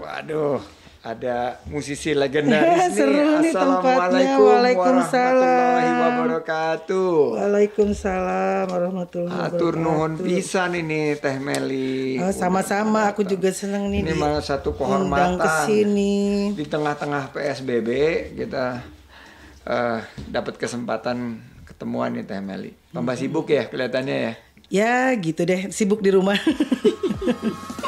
Waduh, ada musisi legendaris Seru nih. nih. Assalamualaikum warahmatullahi wabarakatuh. Waalaikumsalam warahmatullahi wabarakatuh. Atur nuhun pisan ini Teh Meli. Oh, sama-sama, aku juga seneng nih Ini di malah satu kehormatan. ke sini. Di tengah-tengah PSBB kita uh, dapat kesempatan ketemuan nih Teh Meli. Tambah hmm. sibuk ya kelihatannya ya. Ya gitu deh, sibuk di rumah.